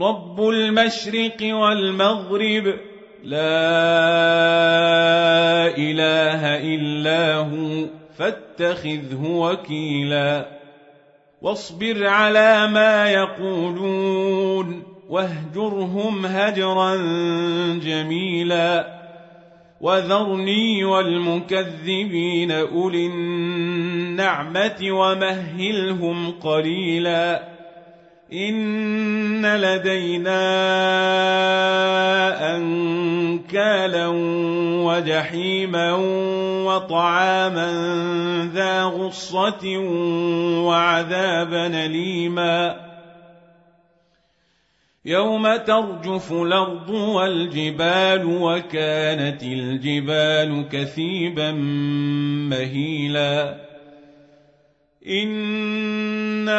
رب المشرق والمغرب لا اله الا هو فاتخذه وكيلا واصبر على ما يقولون واهجرهم هجرا جميلا وذرني والمكذبين اولي النعمه ومهلهم قليلا إن لدينا أنكالا وجحيما وطعاما ذا غصة وعذابا أليما يوم ترجف الأرض والجبال وكانت الجبال كثيبا مهيلا إِنَّا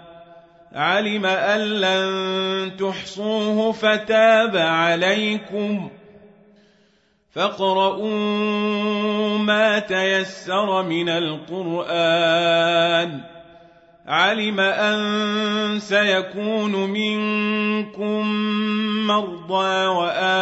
علم أن لن تحصوه فتاب عليكم. فاقرؤوا ما تيسر من القرآن. علم أن سيكون منكم مرضى وآخرون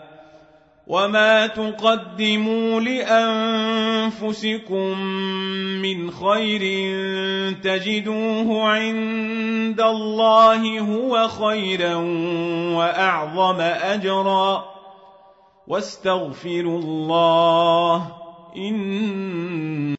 وما تقدموا لانفسكم من خير تجدوه عند الله هو خيرا واعظم اجرا واستغفروا الله إن